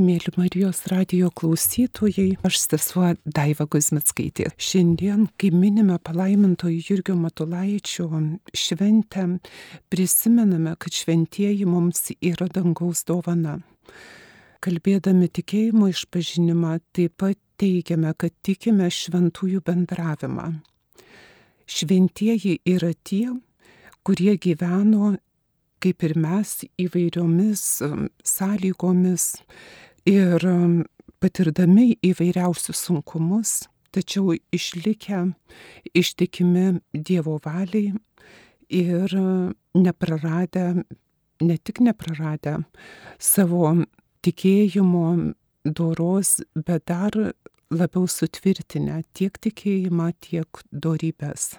Mėly Marijos radio klausytojai, aš sesuo Daiva Guzmitskaitė. Šiandien, kai minime palaimintojo Jurgio Matulaičio šventę, prisimename, kad šventieji mums yra dangaus dovana. Kalbėdami tikėjimo išpažinimą, taip pat teigiame, kad tikime šventųjų bendravimą. Šventieji yra tie, kurie gyveno kaip ir mes įvairiomis sąlygomis, ir um, patirdami įvairiausius sunkumus, tačiau išlikę ištikimi Dievo valiai ir uh, nepraradę, ne tik nepraradę savo tikėjimo doros, bet dar labiau sutvirtinę tiek tikėjimą, tiek dorybės.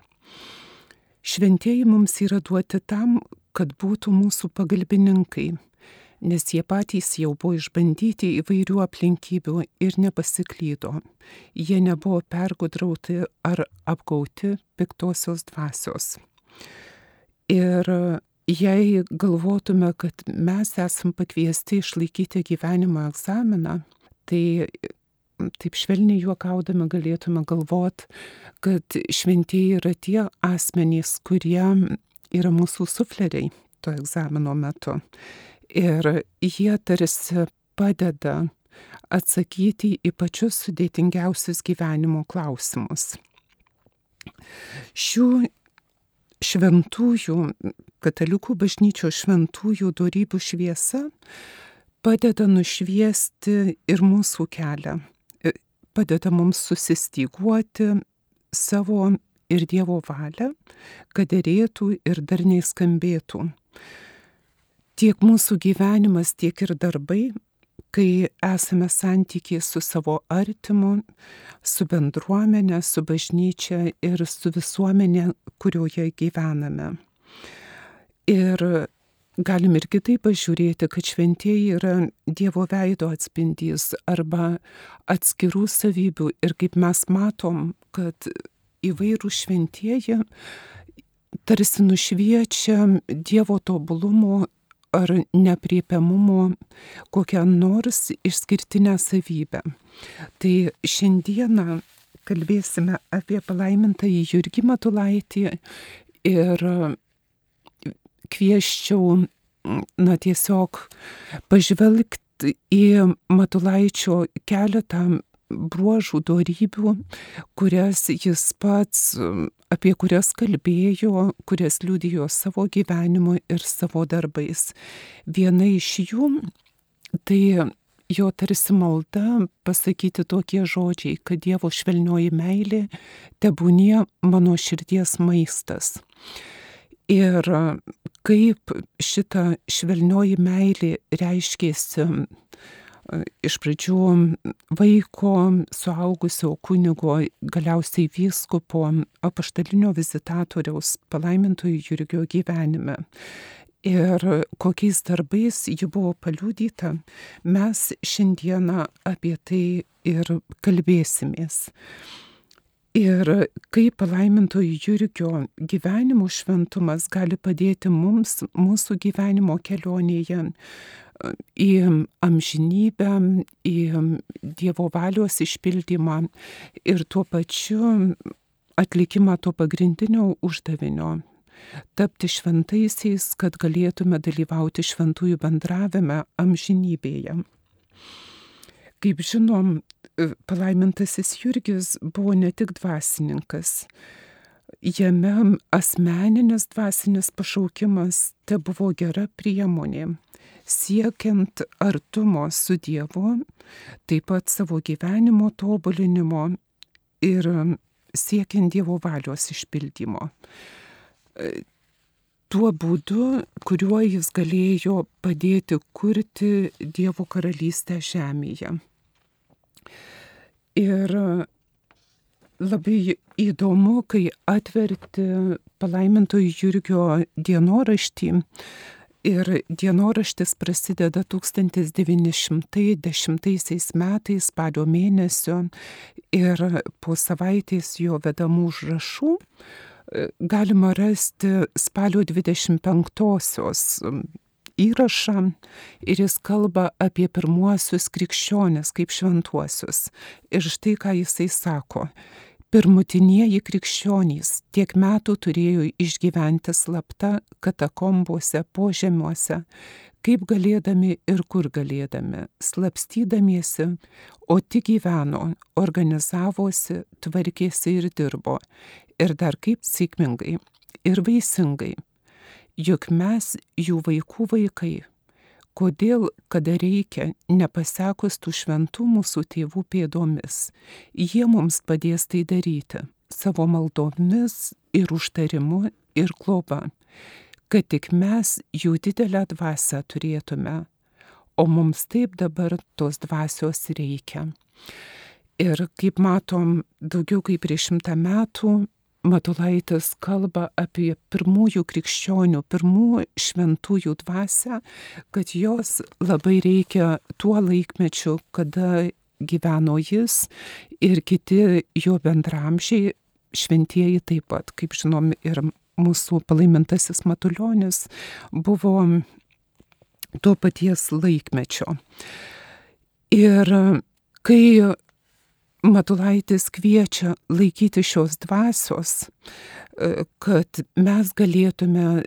Šventieji mums yra duoti tam, kad būtų mūsų pagalbininkai nes jie patys jau buvo išbandyti įvairių aplinkybių ir nepasiklydo. Jie nebuvo pergudrauti ar apgauti piktosios dvasios. Ir jei galvotume, kad mes esam pakviesti išlaikyti gyvenimo egzaminą, tai taip švelniai juokaudami galėtume galvoti, kad šventieji yra tie asmenys, kurie yra mūsų sufleriai to egzamino metu ir jie tarsi padeda atsakyti į pačius sudėtingiausius gyvenimo klausimus. Šių šventųjų, katalikų bažnyčios šventųjų darybių šviesa padeda nušviesti ir mūsų kelią, padeda mums susistyguoti savo ir Dievo valią, kad dėrėtų ir dar neįskambėtų tiek mūsų gyvenimas, tiek ir darbai, kai esame santykiai su savo artimu, su bendruomenė, su bažnyčia ir su visuomenė, kurioje gyvename. Ir galim ir kitaip pažiūrėti, kad šventieji yra Dievo veido atspindys arba atskirų savybių. Ir kaip mes matom, kad įvairių šventieji tarsi nušviečia Dievo tobulumo ar nepriepiamumo kokią nors išskirtinę savybę. Tai šiandieną kalbėsime apie palaimintąjį Jurgį Matulaitį ir kvieščiau, na tiesiog pažvelgti į Matulaičio keletą bruožų, darybių, kurias jis pats, apie kurias kalbėjo, kurias liudijo savo gyvenimu ir savo darbais. Viena iš jų tai jo tarsi malda pasakyti tokie žodžiai, kad Dievo švelnioji meilė tebūnie mano širdies maistas. Ir kaip šita švelnioji meilė reiškėsi iš pradžių vaiko, suaugusio kunigo, galiausiai vyskupo, apaštalinio vizitatoriaus palaimintojų Jurgio gyvenime. Ir kokiais darbais ji buvo paliudyta, mes šiandieną apie tai ir kalbėsimės. Ir kaip palaimintojų Jurgio gyvenimo šventumas gali padėti mums mūsų gyvenimo kelionėje į amžinybę, į Dievo valios išpildymą ir tuo pačiu atlikimą to pagrindinio uždavinio - tapti šventaisiais, kad galėtume dalyvauti šventųjų bendravime amžinybėje. Kaip žinom, palaimintasis Jurgis buvo ne tik dvasininkas, jame asmeninis dvasinis pašaukimas te buvo gera priemonė siekiant artumo su Dievu, taip pat savo gyvenimo tobulinimo ir siekiant Dievo valios išpildymo. Tuo būdu, kuriuo jis galėjo padėti kurti Dievo karalystę žemėje. Ir labai įdomu, kai atverti palaimintojų Jurgio dienoraštį, Ir dienoraštis prasideda 1910 metais spalio mėnesio ir po savaitės jo vedamų užrašų e, galima rasti spalio 25-osios įrašą ir jis kalba apie pirmuosius krikščionės kaip šventuosius. Ir štai ką jisai sako. Pirmutinieji krikščionys tiek metų turėjo išgyventi slapta katakombose, požemiuose, kaip galėdami ir kur galėdami, slapstydamiesi, o tik gyveno, organizavosi, tvarkėsi ir dirbo, ir dar kaip sėkmingai ir vaisingai. Juk mes jų vaikų vaikai. Kodėl, kada reikia, nepasekus tų šventų mūsų tėvų pėdomis, jie mums padės tai daryti savo maldomis ir užtarimu ir globa, kad tik mes jų didelę dvasę turėtume, o mums taip dabar tos dvasios reikia. Ir kaip matom, daugiau kaip prieš šimtą metų Matulaitis kalba apie pirmųjų krikščionių, pirmų šventųjų dvasę, kad jos labai reikia tuo laikmečiu, kada gyveno jis ir kiti jo bendramžiai, šventieji taip pat, kaip žinom, ir mūsų palaimintasis Matuljonis buvo to paties laikmečio. Ir kai Matulaitis kviečia laikyti šios dvasios, e, kad mes galėtume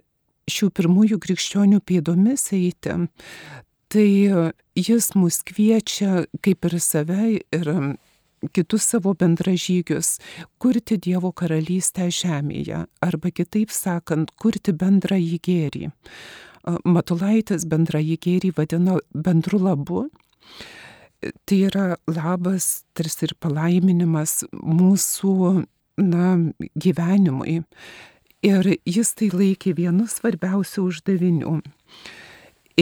šių pirmųjų krikščionių pėdomis eiti, tai jis mus kviečia kaip ir save ir kitus savo bendražygius kurti Dievo karalystę žemėje, arba kitaip sakant, kurti bendrąjį gėrį. Matulaitis bendrąjį gėrį vadino bendru labu tai yra labas, tarsi ir palaiminimas mūsų na, gyvenimui. Ir jis tai laikė vienu svarbiausių uždavinių.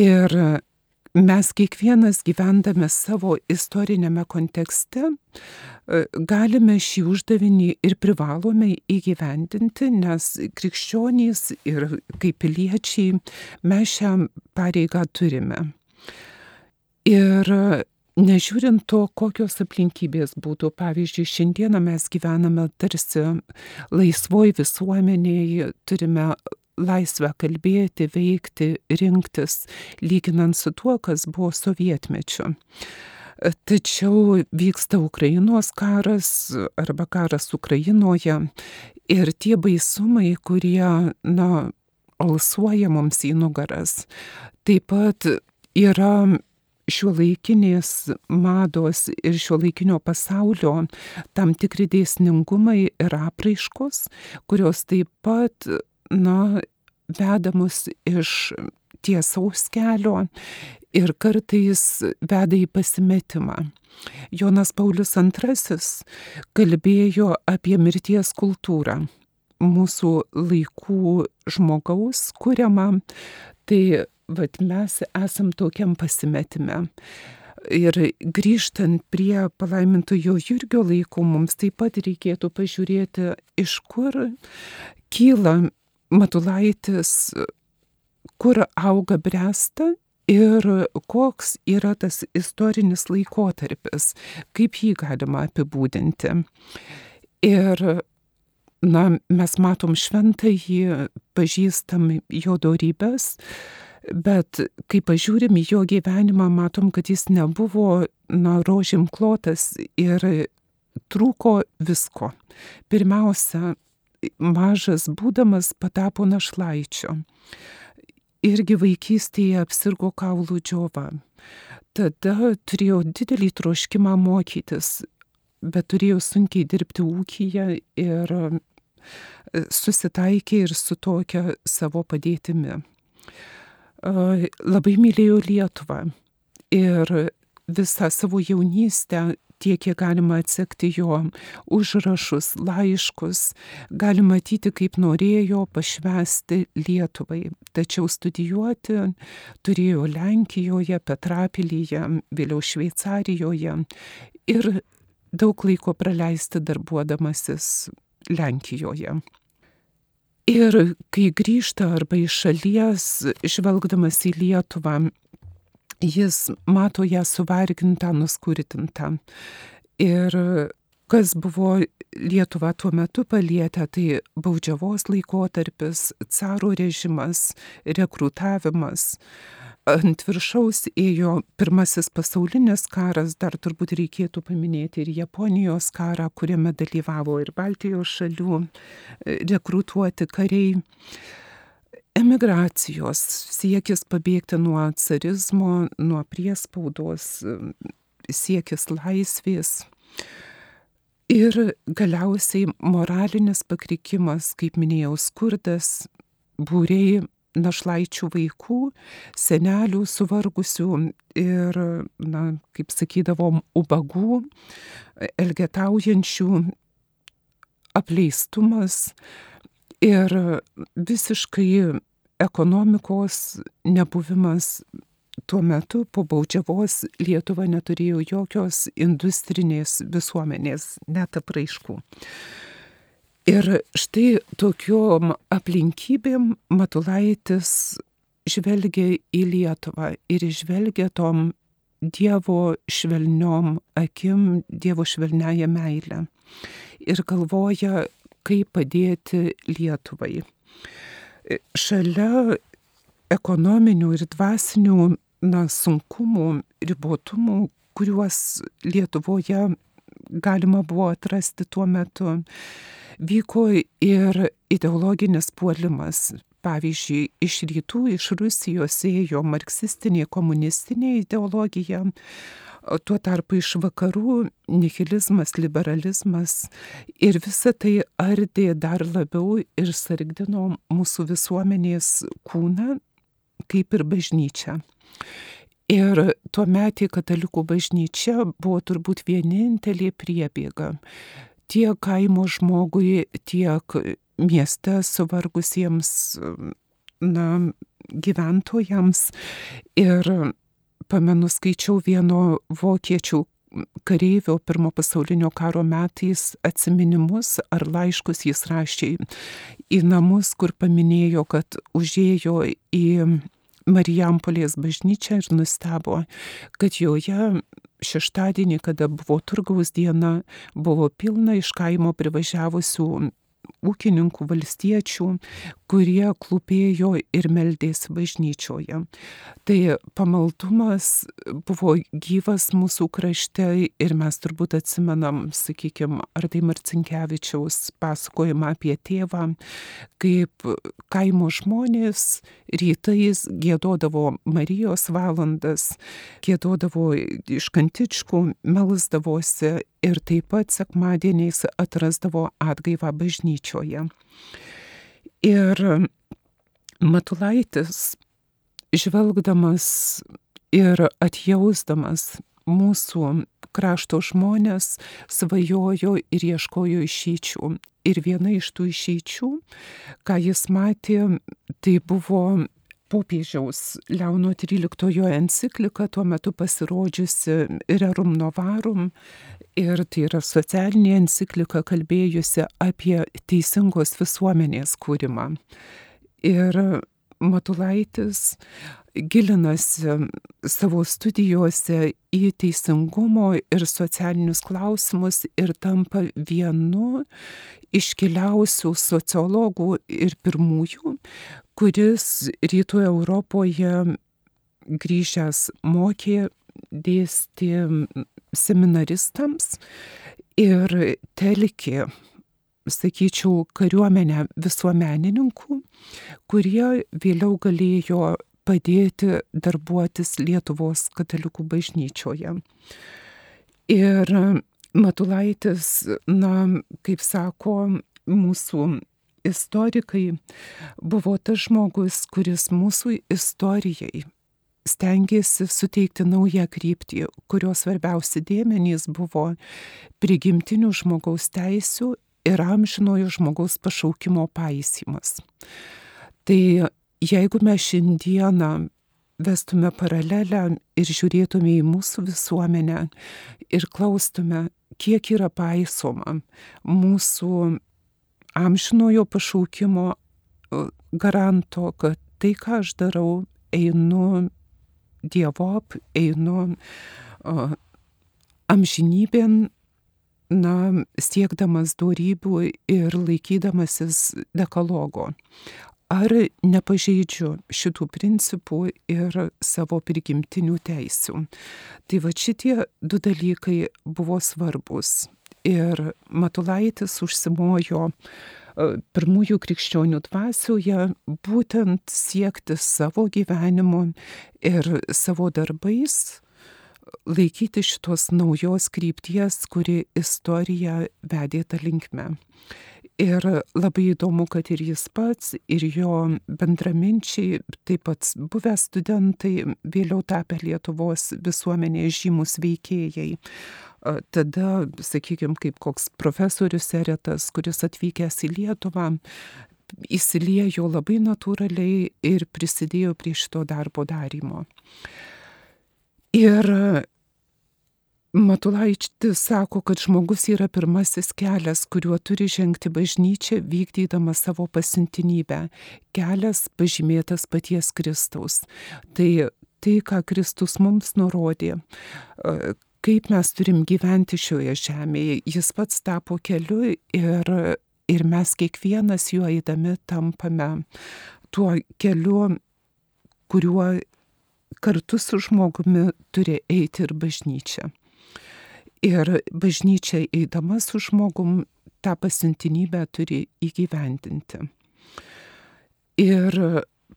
Ir mes kiekvienas gyvendame savo istorinėme kontekste galime šį uždavinį ir privalome įgyvendinti, nes krikščionys ir kaip piliečiai mes šią pareigą turime. Ir Nežiūrint to, kokios aplinkybės būtų, pavyzdžiui, šiandieną mes gyvename tarsi laisvoj visuomenėje, turime laisvę kalbėti, veikti, rinktis, lyginant su tuo, kas buvo sovietmečiu. Tačiau vyksta Ukrainos karas arba karas Ukrainoje ir tie baisumai, kurie, na, alsuoja mums į nugaras, taip pat yra šiuolaikinės mados ir šiuolaikinio pasaulio tam tikri dėsningumai ir apraiškos, kurios taip pat, na, vedamos iš tiesaus kelio ir kartais veda į pasimetimą. Jonas Paulius II kalbėjo apie mirties kultūrą mūsų laikų žmogaus kuriamą, tai vat mes esam tokiam pasimetime. Ir grįžtant prie palaimintojo Jurgio laikų, mums taip pat reikėtų pažiūrėti, iš kur kyla Matulaitis, kur auga bręsta ir koks yra tas istorinis laikotarpis, kaip jį galima apibūdinti. Ir na, mes matom šventąjį, pažįstam jo darybės, Bet kai pažiūrim į jo gyvenimą, matom, kad jis nebuvo, na, rožėm klotas ir trūko visko. Pirmiausia, mažas būdamas patapo našlaičiu. Irgi vaikystėje apsirgo kaulų džiova. Tada turėjau didelį troškimą mokytis, bet turėjau sunkiai dirbti ūkiją ir susitaikė ir su tokia savo padėtimi labai mylėjo Lietuvą ir visą savo jaunystę tiek, kiek galima atsekti jo užrašus, laiškus, gali matyti, kaip norėjo pašvesti Lietuvai. Tačiau studijuoti turėjo Lenkijoje, Petrapilyje, vėliau Šveicarijoje ir daug laiko praleisti darbuodamasis Lenkijoje. Ir kai grįžta arba iš šalies, žvelgdamas į Lietuvą, jis mato ją suvargintą, nuskurtintą. Ir kas buvo Lietuva tuo metu palietę, tai baudžiavos laikotarpis, caro režimas, rekrutavimas. Ant viršaus ėjo pirmasis pasaulinis karas, dar turbūt reikėtų paminėti ir Japonijos karą, kuriame dalyvavo ir Baltijos šalių rekrutuoti kariai. Emigracijos siekis pabėgti nuo carizmo, nuo priespaudos, siekis laisvės. Ir galiausiai moralinis pakrikimas, kaip minėjau, skurdas, būriai našlaičių vaikų, senelių suvargusių ir, na, kaip sakydavom, ubagų, elgetaujančių, apleistumas ir visiškai ekonomikos nebuvimas tuo metu po baudžiavos Lietuva neturėjo jokios industrinės visuomenės, net apraiškų. Ir štai tokiom aplinkybėm Matulaitis žvelgia į Lietuvą ir žvelgia tom Dievo švelniom akim, Dievo švelniaja meilė. Ir galvoja, kaip padėti Lietuvai. Šalia ekonominių ir dvasinių na, sunkumų, ribotumų, kuriuos Lietuvoje galima buvo atrasti tuo metu, vyko ir ideologinis puolimas. Pavyzdžiui, iš rytų, iš Rusijos ėjo marksistinė, komunistinė ideologija, tuo tarpu iš vakarų nihilizmas, liberalizmas ir visa tai ardė dar labiau ir sargdino mūsų visuomenės kūną, kaip ir bažnyčia. Ir tuo metu katalikų bažnyčia buvo turbūt vienintelė priebėga tiek kaimo žmogui, tiek mieste suvargusiems na, gyventojams. Ir pamenu, skaičiau vieno vokiečių kareivio pirmo pasaulinio karo metais atsiminimus ar laiškus jis rašė į namus, kur paminėjo, kad užėjo į Marijampolės bažnyčią ir nustebo, kad joje šeštadienį, kada buvo turgaus diena, buvo pilna iš kaimo privažiavusių ūkininkų, valstiečių, kurie klūpėjo ir meldėsi bažnyčioje. Tai pamaldumas buvo gyvas mūsų krašte ir mes turbūt atsimenam, sakykime, ar tai Marcinkievičiaus pasakojimą apie tėvą, kaip kaimo žmonės rytais gėdodavo Marijos valandas, gėdodavo iš kantičkų, melsdavosi ir taip pat sekmadieniais atrasdavo atgaivą bažnyčioje. Ir Matulaitis, žvelgdamas ir atjausdamas mūsų krašto žmonės, svajojo ir ieškojo išeičių. Ir viena iš tų išeičių, ką jis matė, tai buvo popiežiaus Leono XIII enciklika tuo metu pasirodžiusi Rerum Novarum ir tai yra socialinė enciklika kalbėjusi apie teisingos visuomenės kūrimą. Ir Matulaitis gilinasi savo studijuose į teisingumo ir socialinius klausimus ir tampa vienu iškiliausių sociologų ir pirmųjų, kuris rytų Europoje grįžęs mokė, dėstė seminaristams ir telkė sakyčiau, kariuomenę visuomenininkų, kurie vėliau galėjo padėti darbuotis Lietuvos katalikų bažnyčioje. Ir Matulaitis, na, kaip sako mūsų istorikai, buvo tas žmogus, kuris mūsų istorijai stengiasi suteikti naują kryptį, kurios svarbiausi dėmenys buvo prigimtinių žmogaus teisų ir amžinojo žmogaus pašaukimo paisimas. Tai jeigu mes šiandieną vestume paralelę ir žiūrėtume į mūsų visuomenę ir klaustume, kiek yra paisoma mūsų amžinojo pašaukimo garanto, kad tai, ką aš darau, einu dievop, einu amžinybėn na, siekdamas darybių ir laikydamasis dekalogo. Ar nepažeidžiu šitų principų ir savo prigimtinių teisių. Tai va šitie du dalykai buvo svarbus. Ir Matulaitis užsimojo pirmųjų krikščionių dvasioje būtent siekti savo gyvenimu ir savo darbais laikyti šitos naujos krypties, kuri istorija vedė tą linkmę. Ir labai įdomu, kad ir jis pats, ir jo bendraminčiai, taip pat buvę studentai, vėliau tapę Lietuvos visuomenės žymus veikėjai. Tada, sakykime, kaip koks profesorius Eretas, kuris atvykęs į Lietuvą, įsiliejo labai natūraliai ir prisidėjo prie šito darbo darimo. Ir Matulaitis sako, kad žmogus yra pirmasis kelias, kuriuo turi žengti bažnyčia, vykdydama savo pasintinybę. Kelias pažymėtas paties Kristaus. Tai tai, ką Kristus mums nurodė, kaip mes turim gyventi šioje žemėje, jis pats tapo keliu ir, ir mes kiekvienas juo eidami tampame tuo keliu, kuriuo kartu su žmogumi turi eiti ir bažnyčia. Ir bažnyčia eidama su žmogum tą pasiuntinybę turi įgyvendinti. Ir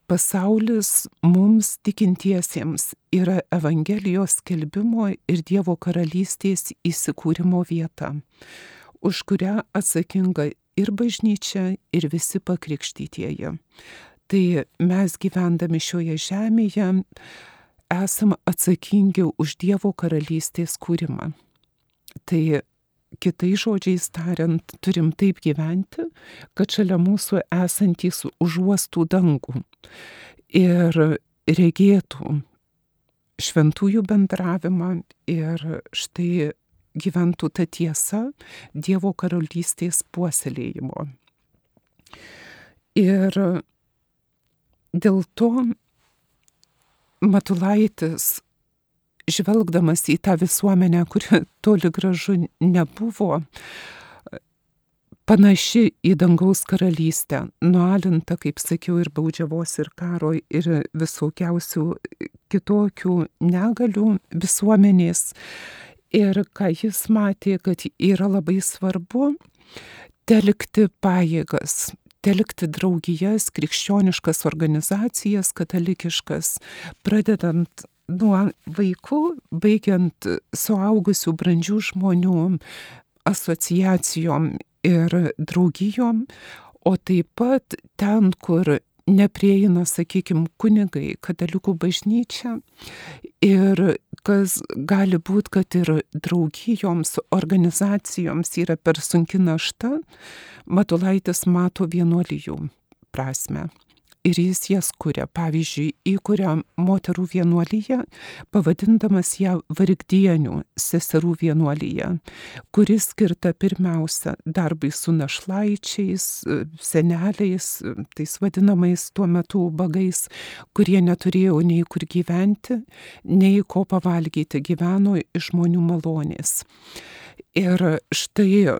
pasaulis mums tikintiesiems yra Evangelijos skelbimo ir Dievo karalystės įsikūrimo vieta, už kurią atsakinga ir bažnyčia, ir visi pakrikštytieji. Tai mes gyvendami šioje žemėje esame atsakingi už Dievo karalystės kūrimą. Tai kitai žodžiais tariant, turim taip gyventi, kad šalia mūsų esantys užuostų dangų ir regėtų šventųjų bendravimą ir štai gyventų ta tiesa Dievo karalystės puoselėjimo. Ir dėl to Matulaitis žvelgdamas į tą visuomenę, kuri toli gražu nebuvo panaši į dangaus karalystę, nualinta, kaip sakiau, ir baudžiavos, ir karo, ir visokiausių kitokių negalių visuomenės. Ir ką jis matė, kad yra labai svarbu telkti pajėgas, telkti draugijas, krikščioniškas organizacijas, katalikiškas, pradedant nuo vaikų, baigiant suaugusių brandžių žmonių asociacijom ir draugijom, o taip pat ten, kur neprieina, sakykime, kunigai, katalikų bažnyčia ir kas gali būti, kad ir draugijoms, organizacijoms yra per sunki našta, Matulaitis mato vienuolijų prasme ir jis jas kuria. Pavyzdžiui, įkuria moterų vienuolyje, pavadindamas ją vargdienių seserų vienuolyje, kuris skirta pirmiausia darbui su našlaičiais, seneliais, tais vadinamais tuo metu bagais, kurie neturėjo nei kur gyventi, nei ko pavalgyti, gyveno iš žmonių malonės. Ir štai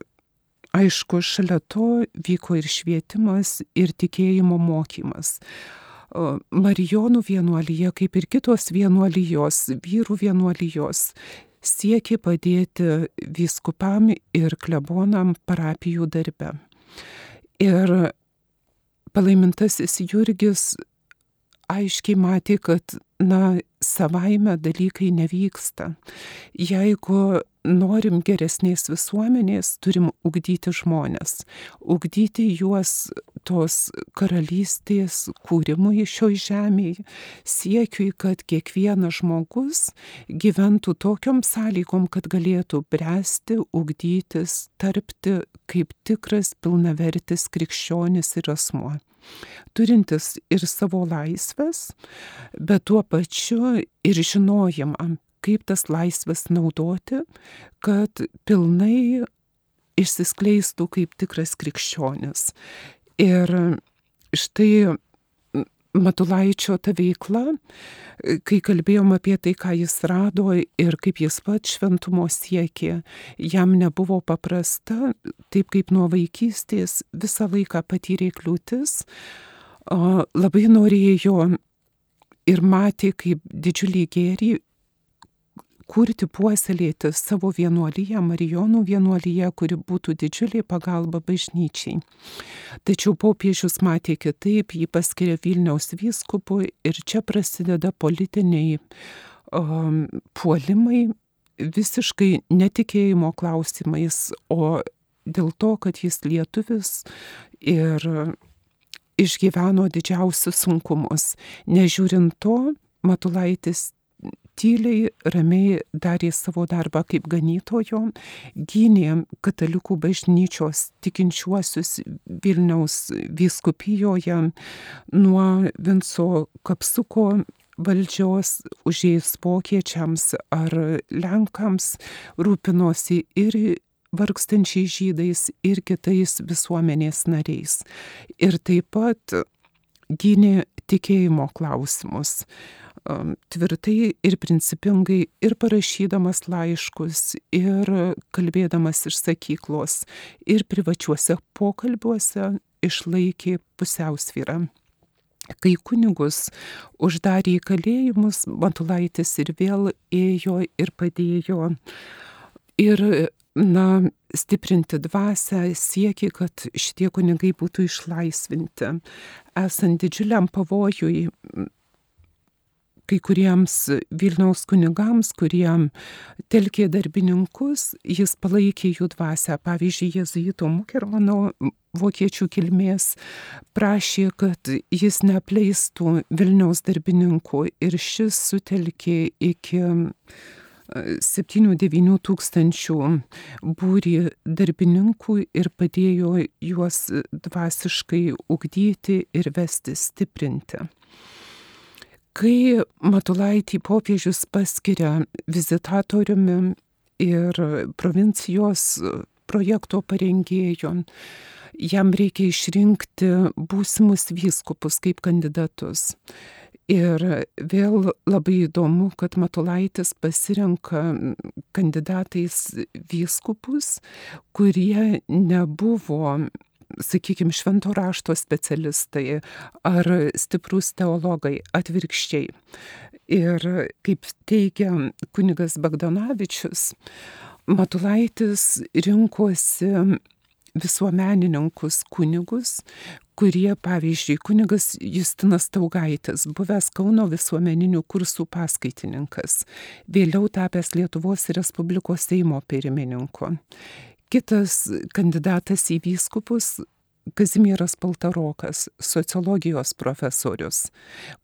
Aišku, šalia to vyko ir švietimas, ir tikėjimo mokymas. Marijonų vienuolyje, kaip ir kitos vienuolijos, vyrų vienuolijos, siekė padėti vyskupam ir klebonam parapijų darbe. Ir palaimintasis Jurgis aiškiai matė, kad, na, savaime dalykai nevyksta. Jeigu norim geresnės visuomenės, turim ugdyti žmonės, ugdyti juos tos karalystės kūrimui šioj žemėje, siekiui, kad kiekvienas žmogus gyventų tokiom sąlygom, kad galėtų bręsti, ugdytis, tarpti kaip tikras pilnavertis krikščionis ir asmuo turintis ir savo laisvės, bet tuo pačiu ir žinojimą, kaip tas laisvės naudoti, kad pilnai išsiskleistų kaip tikras krikščionis. Ir štai Matulaičio ta veikla, kai kalbėjom apie tai, ką jis rado ir kaip jis pats šventumo siekė, jam nebuvo paprasta, taip kaip nuo vaikystės visą laiką patyrė kliūtis, labai norėjo ir matė kaip didžiulį gėrį kurti, puoselėti savo vienuolyje, Marijonų vienuolyje, kuri būtų didžiulė pagalba bažnyčiai. Tačiau popiežius matė kitaip, jį paskiria Vilniaus vyskupu ir čia prasideda politiniai um, puolimai visiškai netikėjimo klausimais, o dėl to, kad jis lietuvis ir išgyveno didžiausius sunkumus. Nežiūrint to, Matulaitis tyliai, ramiai darė savo darbą kaip ganytojo, gynė katalikų bažnyčios tikinčiuosius Vilniaus vyskupijoje nuo Vinco Kapsuko valdžios užėjus vokiečiams ar lenkams rūpinosi ir vargstančiais žydais ir kitais visuomenės nariais. Ir taip pat gynė tikėjimo klausimus tvirtai ir principingai ir parašydamas laiškus, ir kalbėdamas iš sakyklos, ir privačiuose pokalbiuose išlaikė pusiausvyrą. Kai kunigus uždarė į kalėjimus, Matulaitis ir vėl ėjo ir padėjo. Ir, na, stiprinti dvasę, siekė, kad šitie kunigai būtų išlaisvinti. Esant didžiuliam pavojui, kai kuriems Vilniaus kunigams, kurie telkė darbininkus, jis palaikė jų dvasę. Pavyzdžiui, Jėzuito Mukermano vokiečių kilmės prašė, kad jis neapleistų Vilniaus darbininkų ir šis sutelkė iki 7-9 tūkstančių būrį darbininkų ir padėjo juos dvasiškai ugdyti ir vesti stiprinti. Kai Matulaitį popiežius paskiria vizitatoriumi ir provincijos projekto parengėjo, jam reikia išrinkti būsimus vyskupus kaip kandidatus. Ir vėl labai įdomu, kad Matulaitis pasirenka kandidatais vyskupus, kurie nebuvo sakykime, švento rašto specialistai ar stiprus teologai atvirkščiai. Ir kaip teigia kunigas Bagdonavičius, Matulaitis rinkosi visuomenininkus kunigus, kurie, pavyzdžiui, kunigas Justinas Taugaitis, buvęs Kauno visuomeninių kursų paskaitininkas, vėliau tapęs Lietuvos Respublikos Seimo pirmininku. Kitas kandidatas į vyskupus Kazimieras Paltarokas, sociologijos profesorius,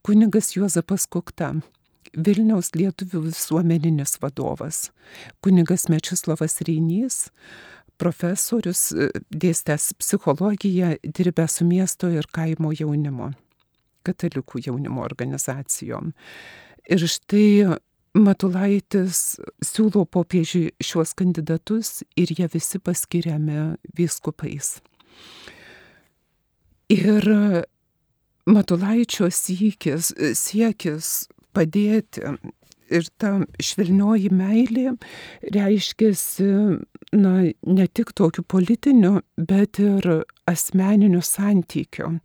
kunigas Juozapas Kukta, Vilniaus lietuvių visuomeninis vadovas, kunigas Mečislavas Reinys, profesorius, dėstęs psichologiją, dirbęs su miesto ir kaimo jaunimo, katalikų jaunimo organizacijom. Ir štai Matulaitis siūlo popiežiui šiuos kandidatus ir jie visi paskiriami vyskupais. Ir Matulaičio siekis, siekis padėti ir ta švelnioji meilė reiškiasi, na, ne tik tokiu politiniu, bet ir asmeniniu santykiu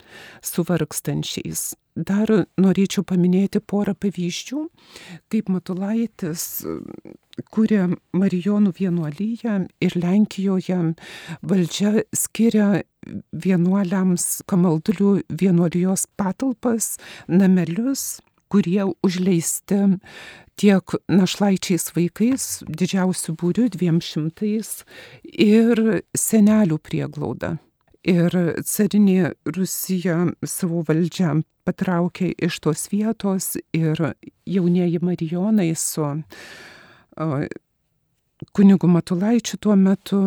su vargstančiais. Dar norėčiau paminėti porą pavyzdžių, kaip Matulaitis kūrė Marijonų vienuolyje ir Lenkijoje valdžia skiria vienuoliams kamaldulių vienuolijos patalpas, namelius, kurie užleisti tiek našlaičiais vaikais, didžiausių būrių dviem šimtais ir senelių prieglauda. Ir carinė Rusija savo valdžią patraukė iš tos vietos ir jaunieji Marijonai su o, kunigu Matulaičiu tuo metu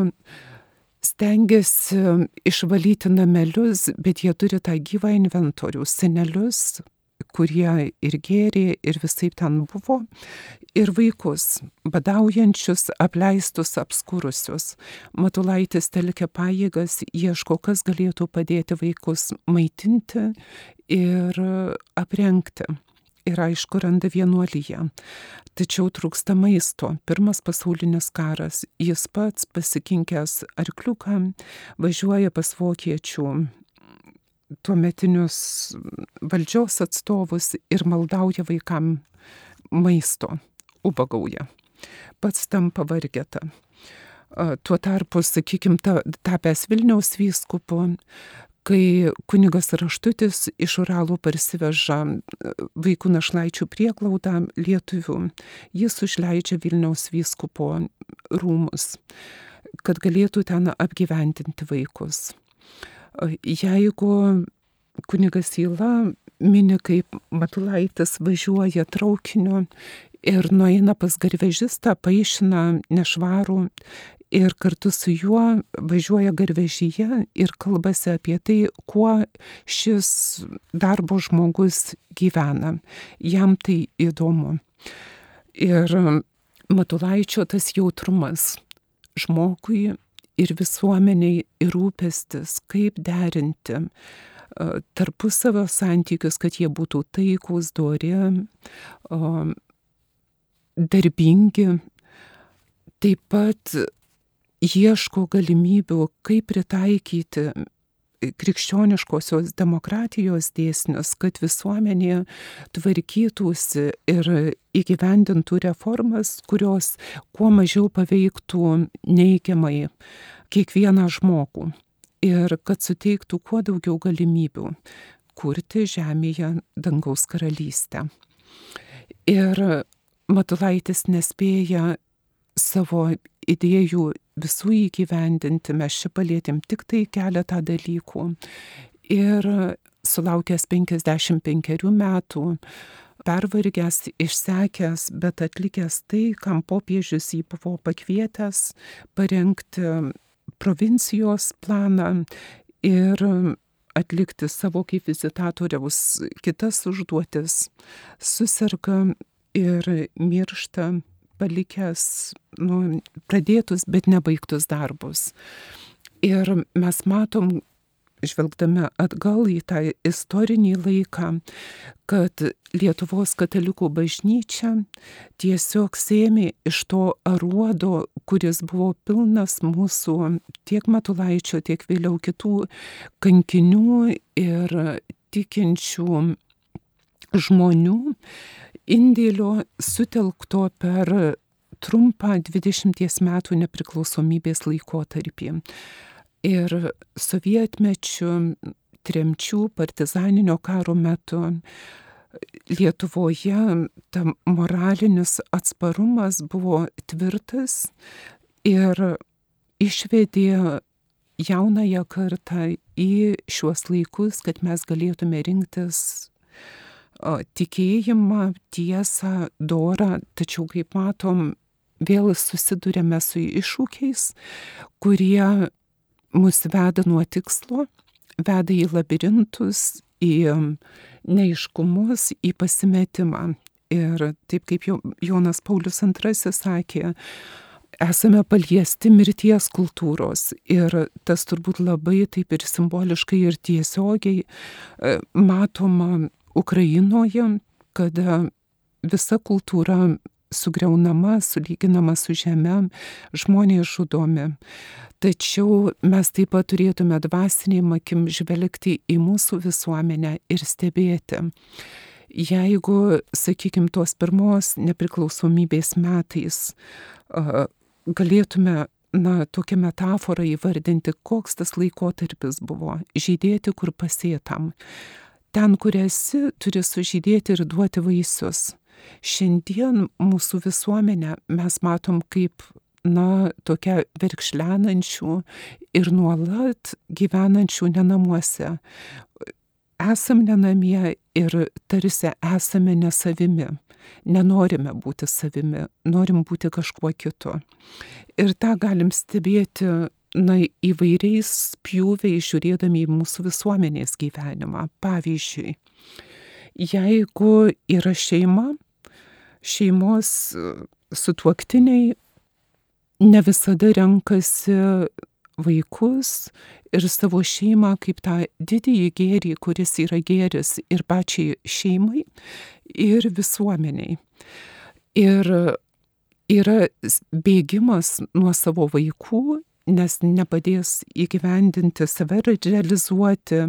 stengiasi išvalyti namelius, bet jie turi tą gyvą inventorių, senelius, kurie ir gėrė, ir visai ten buvo, ir vaikus, badaujančius, apleistus, apskurusius. Matulaitis telkia pajėgas, ieško, kas galėtų padėti vaikus maitinti ir aprengti. Ir aišku, randa vienuolyje. Tačiau trūksta maisto. Pirmas pasaulinis karas. Jis pats pasikinkęs arkliuką važiuoja pas vokiečių tuometinius valdžios atstovus ir maldauja vaikam maisto, ubagauja. Pats tampa vargeta. Tuo tarpu, sakykime, tapęs Vilniaus vyskupu, kai kunigas Raštutis iš Uralų parsiveža vaikų našlaičių prieglaudą lietuvių, jis užleidžia Vilniaus vyskupo rūmus, kad galėtų ten apgyventinti vaikus. Jeigu kunigas Įla mini, kaip Matulaitis važiuoja traukiniu ir nueina pas garvežistą, paaišina nešvarų ir kartu su juo važiuoja garvežyje ir kalbasi apie tai, kuo šis darbo žmogus gyvena. Jam tai įdomu. Ir Matulaičio tas jautrumas žmogui ir visuomeniai ir rūpestis, kaip derinti tarpusavio santykius, kad jie būtų taikūs, dori, darbingi. Taip pat ieško galimybių, kaip pritaikyti krikščioniškosios demokratijos dėsnius, kad visuomenė tvarkytųsi ir įgyvendintų reformas, kurios kuo mažiau paveiktų neigiamai kiekvieną žmogų ir kad suteiktų kuo daugiau galimybių kurti žemėje dangaus karalystę. Ir Matulaitis nespėja savo idėjų visų įgyvendinti, mes čia palėtėm tik tai keletą dalykų. Ir sulaukęs 55 metų, pervargęs, išsekęs, bet atlikęs tai, kam popiežius jį buvo pakvietęs parengti provincijos planą ir atlikti savo kaip vizitatoriaus kitas užduotis, susirga ir miršta palikęs nu, pradėtus, bet nebaigtus darbus. Ir mes matom, žvelgdami atgal į tą istorinį laiką, kad Lietuvos katalikų bažnyčia tiesiog sėmė iš to aruodo, kuris buvo pilnas mūsų tiek Matulaičio, tiek vėliau kitų kankinių ir tikinčių žmonių indėlio sutelkto per trumpą 20 metų nepriklausomybės laikotarpį. Ir sovietmečių, tremčių, partizaninio karo metu Lietuvoje ta moralinis atsparumas buvo tvirtas ir išvedė jaunąją kartą į šiuos laikus, kad mes galėtume rinktis tikėjimą, tiesą, dorą, tačiau kaip matom, vėl susidurėme su iššūkiais, kurie mus veda nuo tikslo, veda į labirintus, į neiškumus, į pasimetimą. Ir taip kaip Jonas Paulius II sakė, esame paliesti mirties kultūros ir tas turbūt labai taip ir simboliškai ir tiesiogiai matoma Ukrainoje, kada visa kultūra sugriaunama, sulyginama su žeme, žmonės žudomi. Tačiau mes taip pat turėtume dvasiniam akim žvelgti į mūsų visuomenę ir stebėti. Jeigu, sakykime, tos pirmos nepriklausomybės metais galėtume na, tokią metaforą įvardinti, koks tas laikotarpis buvo - žydėti kur pasėtam ten, kur esi, turi sužydėti ir duoti vaisius. Šiandien mūsų visuomenę mes matom kaip, na, tokia verkšlenančių ir nuolat gyvenančių nenamuose. Esam nenamie ir tarsi esame nesavimi. Nenorime būti savimi, norim būti kažkuo kitu. Ir tą galim stebėti na, įvairiais pjūviais žiūrėdami į mūsų visuomenės gyvenimą. Pavyzdžiui, jeigu yra šeima, šeimos sutuoktiniai ne visada renkasi vaikus ir savo šeimą kaip tą didįjį gėrį, kuris yra gėris ir pačiai šeimai, ir visuomeniai. Ir yra bėgimas nuo savo vaikų, nes nepadės įgyvendinti save realizuoti,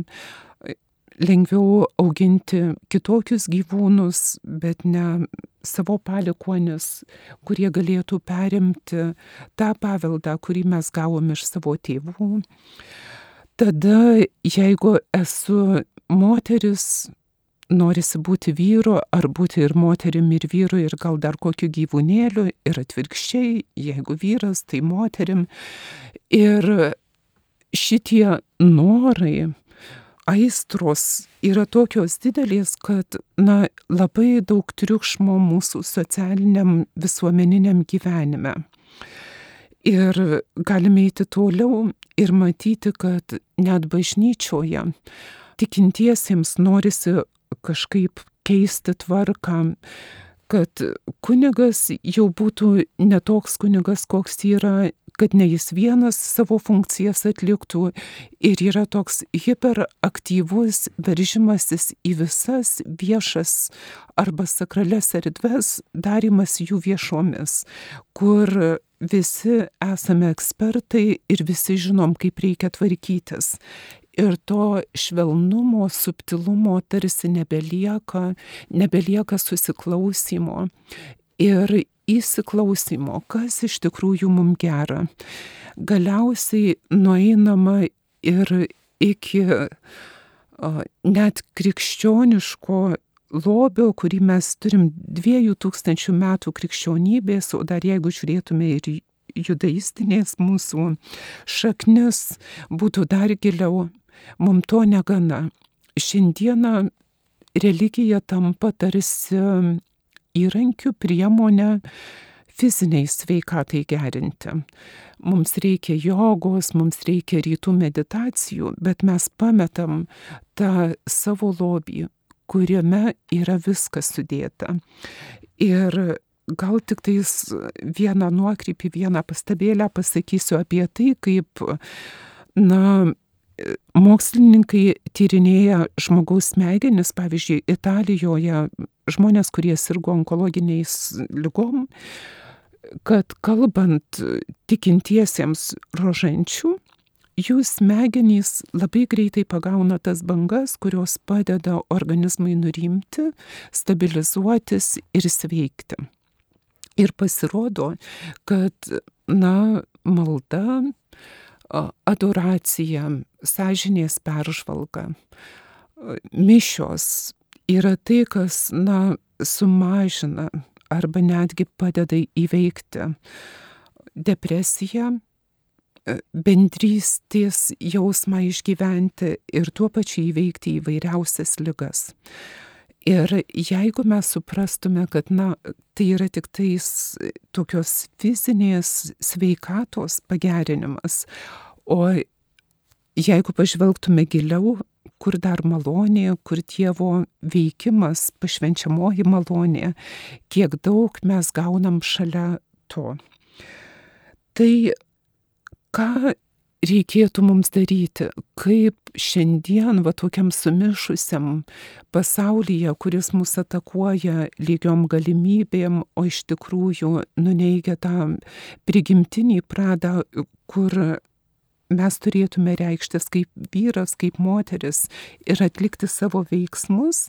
lengviau auginti kitokius gyvūnus, bet ne savo palikuonis, kurie galėtų perimti tą paveldą, kurį mes gavom iš savo tėvų. Tada, jeigu esu moteris, norisi būti vyru, ar būti ir moterim, ir vyru, ir gal dar kokiu gyvūnėliu, ir atvirkščiai, jeigu vyras, tai moterim. Ir šitie norai, aistros yra tokios didelės, kad na, labai daug triukšmo mūsų socialiniam visuomeniniam gyvenime. Ir galime eiti toliau ir matyti, kad net bažnyčioje tikintiesiems norisi kažkaip keisti tvarką, kad kunigas jau būtų netoks kunigas, koks yra kad ne jis vienas savo funkcijas atliktų ir yra toks hiperaktyvus veržimasis į visas viešas arba sakrales erdves, darimas jų viešomis, kur visi esame ekspertai ir visi žinom, kaip reikia tvarkytis. Ir to švelnumo, subtilumo tarsi nebelieka, nebelieka susiklausimo. Ir įsiklausimo, kas iš tikrųjų mums gera. Galiausiai nueinama ir iki net krikščioniško lobio, kurį mes turim dviejų tūkstančių metų krikščionybės, o dar jeigu žiūrėtume ir judaistinės mūsų šaknis, būtų dar giliau, mums to negana. Šiandieną religija tampa tarsi įrankių, priemonę fiziniai sveikatai gerinti. Mums reikia jogos, mums reikia rytų meditacijų, bet mes pametam tą savo lobį, kuriame yra viskas sudėta. Ir gal tik tais vieną nuokrypį, vieną pastabėlę pasakysiu apie tai, kaip, na, mokslininkai tyrinėja žmogaus smegenis, pavyzdžiui, Italijoje žmonės, kurie sirgo onkologiniais lygom, kad kalbant tikintiesiems rožančių, jų smegenys labai greitai pagauna tas bangas, kurios padeda organizmui nurimti, stabilizuotis ir sveikti. Ir pasirodo, kad, na, malda, adoracija, sąžinės peržvalga, mišios yra tai, kas, na, sumažina arba netgi padeda įveikti depresiją, bendrystės jausmą išgyventi ir tuo pačiu įveikti įvairiausias lygas. Ir jeigu mes suprastume, kad, na, tai yra tik tais tokios fizinės sveikatos pagerinimas, o jeigu pažvelgtume giliau, kur dar malonė, kur Dievo veikimas, pašvenčiamoji malonė, kiek daug mes gaunam šalia to. Tai ką reikėtų mums daryti, kaip šiandien, va tokiam sumišusiam pasaulyje, kuris mus atakuoja lygiom galimybėm, o iš tikrųjų nuneigia tą prigimtinį pradą, kur mes turėtume reikštis kaip vyras, kaip moteris ir atlikti savo veiksmus,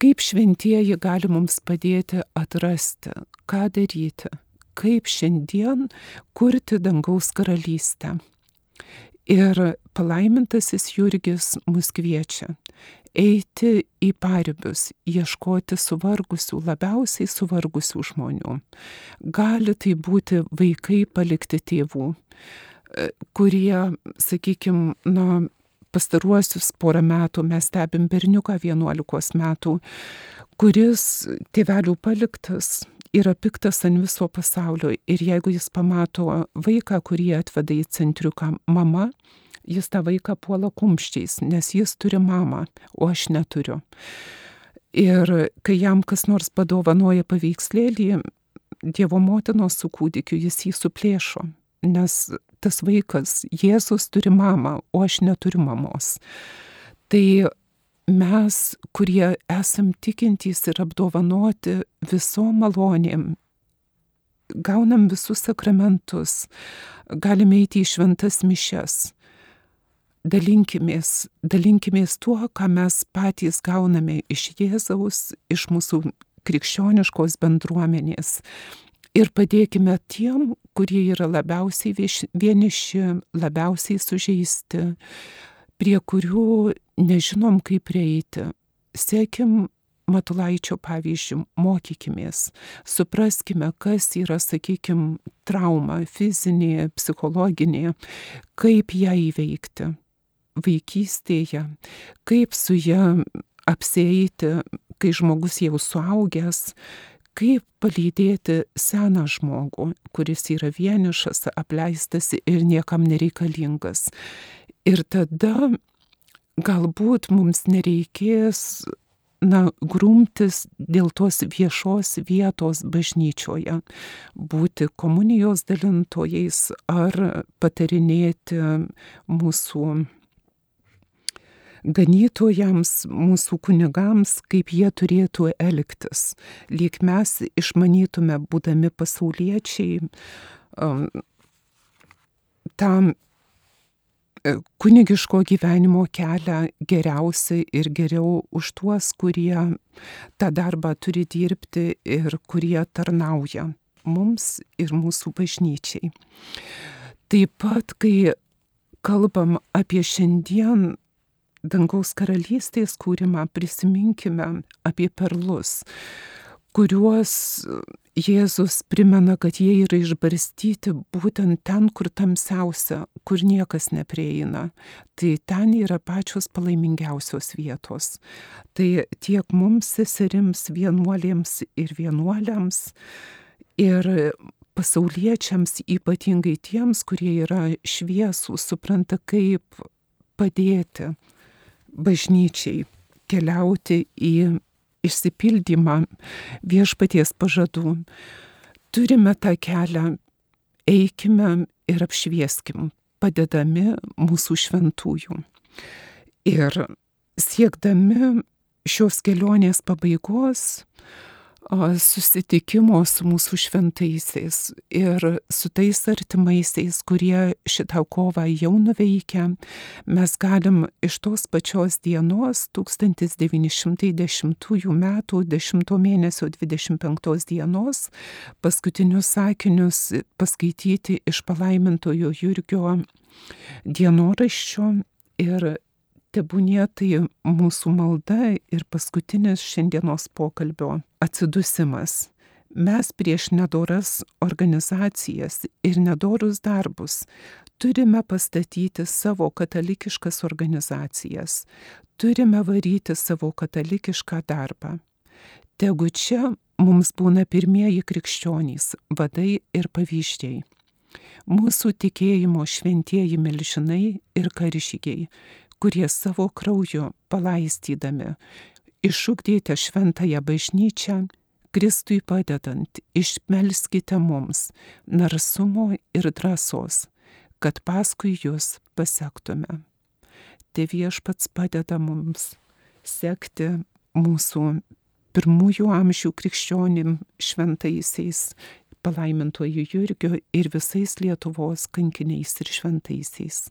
kaip šventieji gali mums padėti atrasti, ką daryti, kaip šiandien kurti dangaus karalystę. Ir palaimintasis Jurgis mus kviečia eiti į paribius, ieškoti suvargusių, labiausiai suvargusių žmonių. Gali tai būti vaikai palikti tėvų, kurie, sakykime, na, pastaruosius porą metų mes stebim berniuką 11 metų, kuris tėvelių paliktas yra piktas ant viso pasaulio ir jeigu jis pamato vaiką, kurį atveda į centriuką mama, jis tą vaiką puola kumščiais, nes jis turi mamą, o aš neturiu. Ir kai jam kas nors padovanoja paveikslėlį Dievo motinos su kūdikiu, jis jį suplėšo, nes tas vaikas, Jėzus turi mamą, o aš neturiu mamos. Tai mes, kurie esam tikintys ir apdovanoti visom malonėm, gaunam visus sakramentus, galime eiti į šventas mišes. Dalinkimės, dalinkimės tuo, ką mes patys gauname iš Jėzaus, iš mūsų krikščioniškos bendruomenės. Ir padėkime tiem, kurie yra labiausiai vieniši, labiausiai sužeisti, prie kurių nežinom kaip prieiti. Sėkim Matulaičio pavyzdžių, mokykimės, supraskime, kas yra, sakykime, trauma fizinė, psichologinė, kaip ją įveikti vaikystėje, kaip su ją apsieiti, kai žmogus jau suaugęs, kaip palydėti seną žmogų, kuris yra vienišas, apleistas ir niekam nereikalingas. Ir tada galbūt mums nereikės na, grumtis dėl tos viešos vietos bažnyčioje, būti komunijos dalintojais ar patarinėti mūsų ganytojams, mūsų kunigams, kaip jie turėtų elgtis. Lyg mes išmanytume, būdami pasauliečiai, um, tam kunigiško gyvenimo kelią geriausiai ir geriau už tuos, kurie tą darbą turi dirbti ir kurie tarnauja mums ir mūsų bažnyčiai. Taip pat, kai kalbam apie šiandien dangaus karalystės kūrimą prisiminkime apie perlus, kuriuos Jėzus primena, kad jie yra išbarstyti būtent ten, kur tamsiausia, kur niekas neprieina. Tai ten yra pačios palaimingiausios vietos. Tai tiek mums seserims, vienuolėms ir vienuoliams, ir pasauliečiams, ypatingai tiems, kurie yra šviesų, supranta, kaip padėti bažnyčiai keliauti į išsipildymą viešpaties pažadų. Turime tą kelią, eikime ir apšvieskim, padedami mūsų šventųjų. Ir siekdami šios kelionės pabaigos, susitikimo su mūsų šventaisiais ir su tais artimaisiais, kurie šitą kovą jau nuveikia, mes galim iš tos pačios dienos 1910 m. 10 mėnesio 25 dienos paskutinius sakinius paskaityti iš palaimintojo Jurgio dienoraščio ir tebūnie tai mūsų malda ir paskutinis šiandienos pokalbio atsidusimas. Mes prieš nedoras organizacijas ir nedorus darbus turime pastatyti savo katalikiškas organizacijas, turime varyti savo katalikišką darbą. Tegu čia mums būna pirmieji krikščionys, vadai ir pavyzdžiai. Mūsų tikėjimo šventieji milžinai ir karžygiai, kurie savo krauju palaistydami išugdėte šventąją bažnyčią, Kristui padedant, išmelskite mums narsumo ir drąsos, kad paskui jūs pasiektume. Te viešpats padeda mums sekti mūsų pirmųjų amžių krikščionim šventaisiais, palaimintojų Jurgio ir visais Lietuvos kankiniais ir šventaisiais.